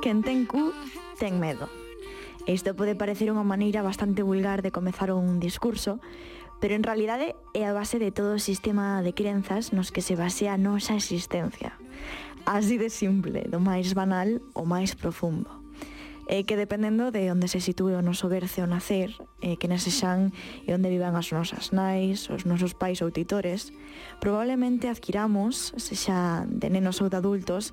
Quen ten cu, ten medo. Isto pode parecer unha maneira bastante vulgar de comezar un discurso, pero en realidade é a base de todo o sistema de crenzas nos que se basea a nosa existencia. Así de simple, do máis banal ao máis profundo eh, que dependendo de onde se sitúe o noso berce o nacer, eh, que nese xan e onde vivan as nosas nais, os nosos pais ou titores, probablemente adquiramos, se xa de nenos ou de adultos,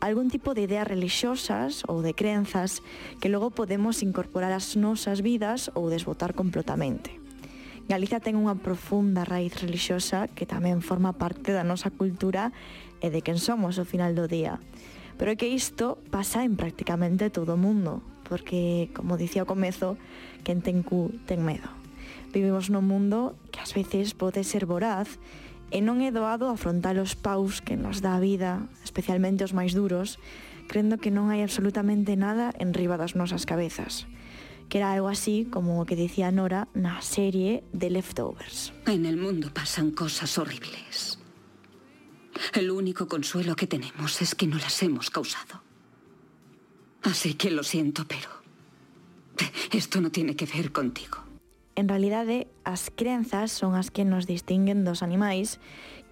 algún tipo de ideas religiosas ou de crenzas que logo podemos incorporar ás nosas vidas ou desbotar completamente. Galicia ten unha profunda raíz relixiosa que tamén forma parte da nosa cultura e de quen somos ao final do día. Pero é que isto pasa en prácticamente todo o mundo, porque, como dicía ao comezo, quen ten cu ten medo. Vivimos nun mundo que ás veces pode ser voraz e non é doado afrontar os paus que nos dá a vida, especialmente os máis duros, crendo que non hai absolutamente nada en riba das nosas cabezas que era algo así como o que decía Nora na serie de Leftovers. En el mundo pasan cosas horribles. El único consuelo que tenemos es que no las hemos causado. Así que lo siento, pero esto no tiene que ver contigo. En realidade, eh, as crenzas son as que nos distinguen dos animais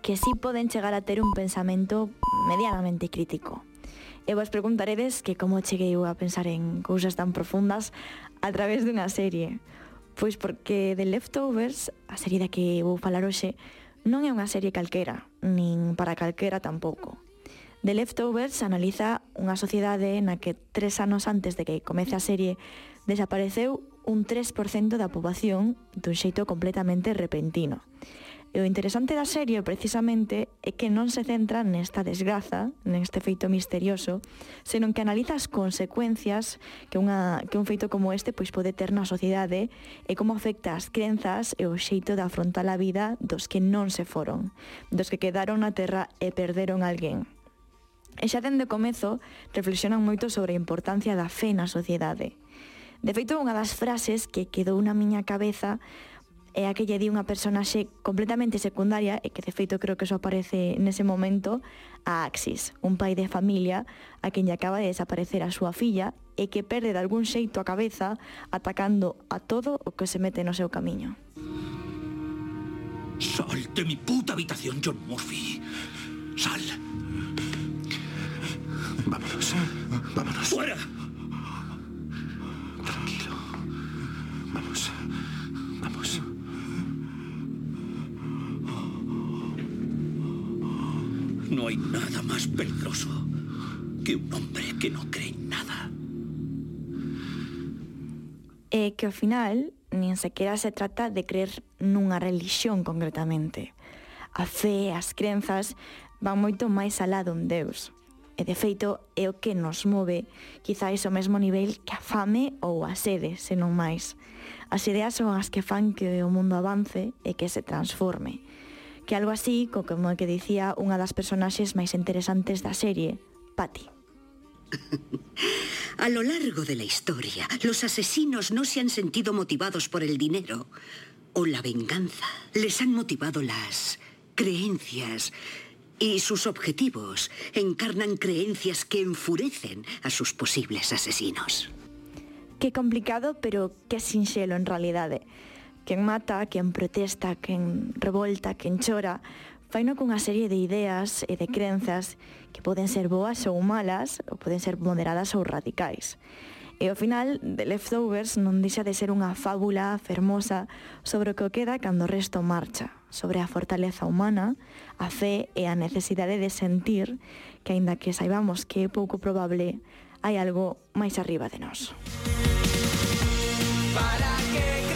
que sí poden chegar a ter un pensamento medianamente crítico. E vos preguntaredes que como cheguei a pensar en cousas tan profundas a través dunha serie. Pois porque The Leftovers, a serie da que vou falar hoxe, Non é unha serie calquera, nin para calquera tampouco. The Leftovers analiza unha sociedade na que tres anos antes de que comece a serie desapareceu un 3% da poboación dun xeito completamente repentino. E o interesante da serie precisamente é que non se centra nesta desgraza, neste feito misterioso, senón que analiza as consecuencias que, unha, que un feito como este pois pode ter na sociedade e como afecta as crenzas e o xeito de afrontar a vida dos que non se foron, dos que quedaron na terra e perderon alguén. E xa dende o comezo reflexionan moito sobre a importancia da fe na sociedade. De feito, unha das frases que quedou na miña cabeza é a que lle di unha personaxe completamente secundaria e que de feito creo que só aparece nese momento a Axis, un pai de familia a quen lle acaba de desaparecer a súa filla e que perde de algún xeito a cabeza atacando a todo o que se mete no seu camiño. Sal de mi puta habitación, John Murphy. Sal. Vámonos. Vámonos. ¡Fuera! No hay nada más peligroso que un hombre que no cree en nada. E que ao final nin sequera se trata de creer nunha religión concretamente. A fe as crenzas van moito máis alá dun Deus. E de feito é o que nos move, quizáis ao mesmo nivel que a fame ou a sede, senón máis. As ideas son as que fan que o mundo avance e que se transforme. Que algo así, co como que dicía unha das personaxes máis interesantes da serie, Patty. A lo largo de la historia, los asesinos no se han sentido motivados por el dinero o la venganza. Les han motivado las creencias y sus objetivos encarnan creencias que enfurecen a sus posibles asesinos. Que complicado, pero que sinxelo en realidade. Quen mata, quen protesta, quen revolta, quen chora, faino cunha serie de ideas e de crenzas que poden ser boas ou malas, ou poden ser moderadas ou radicais. E ao final, The Leftovers non deixa de ser unha fábula fermosa sobre o que queda cando o resto marcha, sobre a fortaleza humana, a fe e a necesidade de sentir que, aínda que saibamos que é pouco probable, hai algo máis arriba de nós. Para que